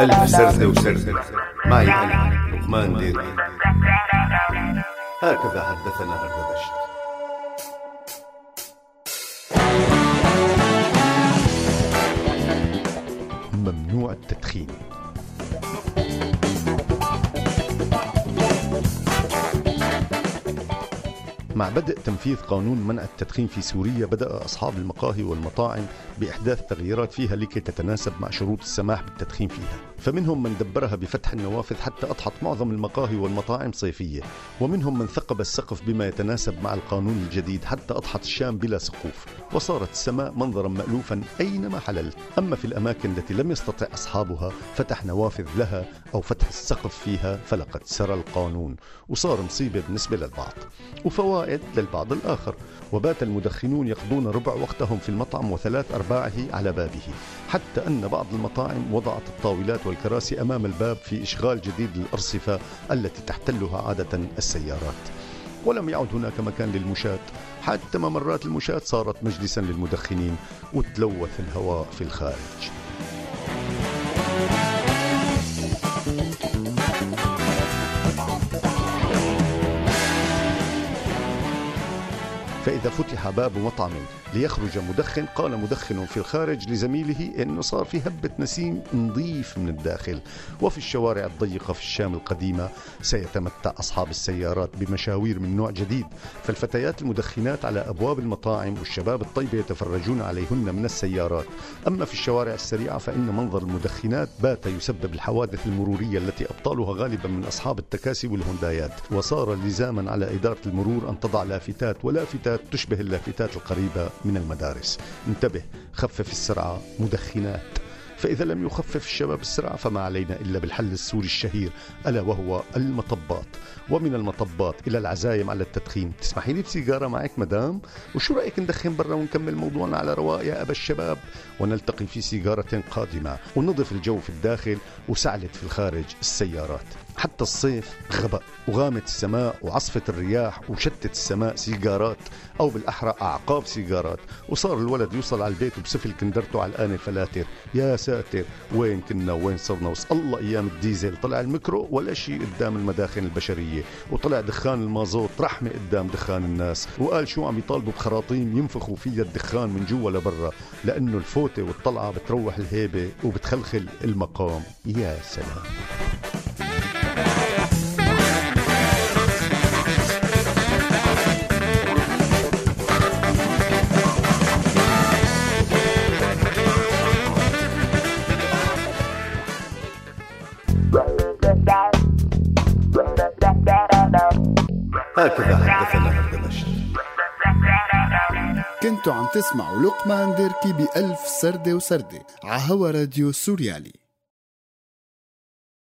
ألف سردة وسردة معي أنا لقمان ديري هكذا حدثنا هردبشت ممنوع التدخين. مع بدء تنفيذ قانون منع التدخين في سوريا بدأ أصحاب المقاهي والمطاعم بإحداث تغييرات فيها لكي تتناسب مع شروط السماح بالتدخين فيها. فمنهم من دبرها بفتح النوافذ حتى أضحت معظم المقاهي والمطاعم صيفية. ومنهم من ثقب السقف بما يتناسب مع القانون الجديد حتى أضحت الشام بلا سقوف. وصارت السماء منظرا مألوفا أينما حللت. أما في الأماكن التي لم يستطع أصحابها فتح نوافذ لها أو فتح السقف فيها فلقد سرى القانون. وصار مصيبة بالنسبة للبعض. وفوائد للبعض الآخر. وبات المدخنون يقضون ربع وقتهم في المطعم وثلاث أرباعه على بابه حتى أن بعض المطاعم وضعت الطاولات والكراسي أمام الباب في إشغال جديد للأرصفة التي تحتلها عادة السيارات. ولم يعد هناك مكان للمشاة حتى ممرات المشاة صارت مجلسا للمدخنين وتلوث الهواء في الخارج. فإذا فتح باب مطعم ليخرج مدخن قال مدخن في الخارج لزميله إنه صار في هبة نسيم نظيف من الداخل. وفي الشوارع الضيقة في الشام القديمة سيتمتع أصحاب السيارات بمشاوير من نوع جديد. فالفتيات المدخنات على أبواب المطاعم والشباب الطيبه يتفرجون عليهن من السيارات. أما في الشوارع السريعة فإن منظر المدخنات بات يسبب الحوادث المرورية التي أبطالها غالبا من أصحاب التكاسي والهوندايات وصار لزاما على إدارة المرور أن تضع لافتات ولافتات تشبه اللافتات القريبة من المدارس. انتبه خفف السرعة مدخنات. فإذا لم يخفف الشباب السرعة فما علينا إلا بالحل السوري الشهير ألا وهو المطبات. ومن المطبات إلى العزايم على التدخين. تسمحي لي بسيجارة معك مدام؟ وشو رأيك ندخن برا ونكمل موضوعنا على رواق يا أبا الشباب؟ ونلتقي في سيجارة قادمة. ونضف الجو في الداخل وسعلت في الخارج السيارات. حتى الصيف غبأ وغامت السماء وعصفت الرياح وشتت السماء سيجارات أو بالأحرى أعقاب سيجارات. وصار الولد يوصل على البيت وبسفل كندرته على الآن الفلاتر. يا ساتر. وين كنا؟ وين صرنا؟ سقى الله أيام الديزل. طلع الميكرو ولا شيء قدام المداخن البشرية. وطلع دخان المازوت رحمة قدام دخان الناس. وقال شو عم يطالبوا بخراطيم ينفخوا فيها الدخان من جوا لبرا. لأنه الفوتة والطلعة بتروح الهيبة وبتخلخل المقام. يا سلام. هكذا حدثنا هردبشت كنتوا عم تسمعوا لقمان ديركي بألف سردة وسردة عهوا راديو سوريالي.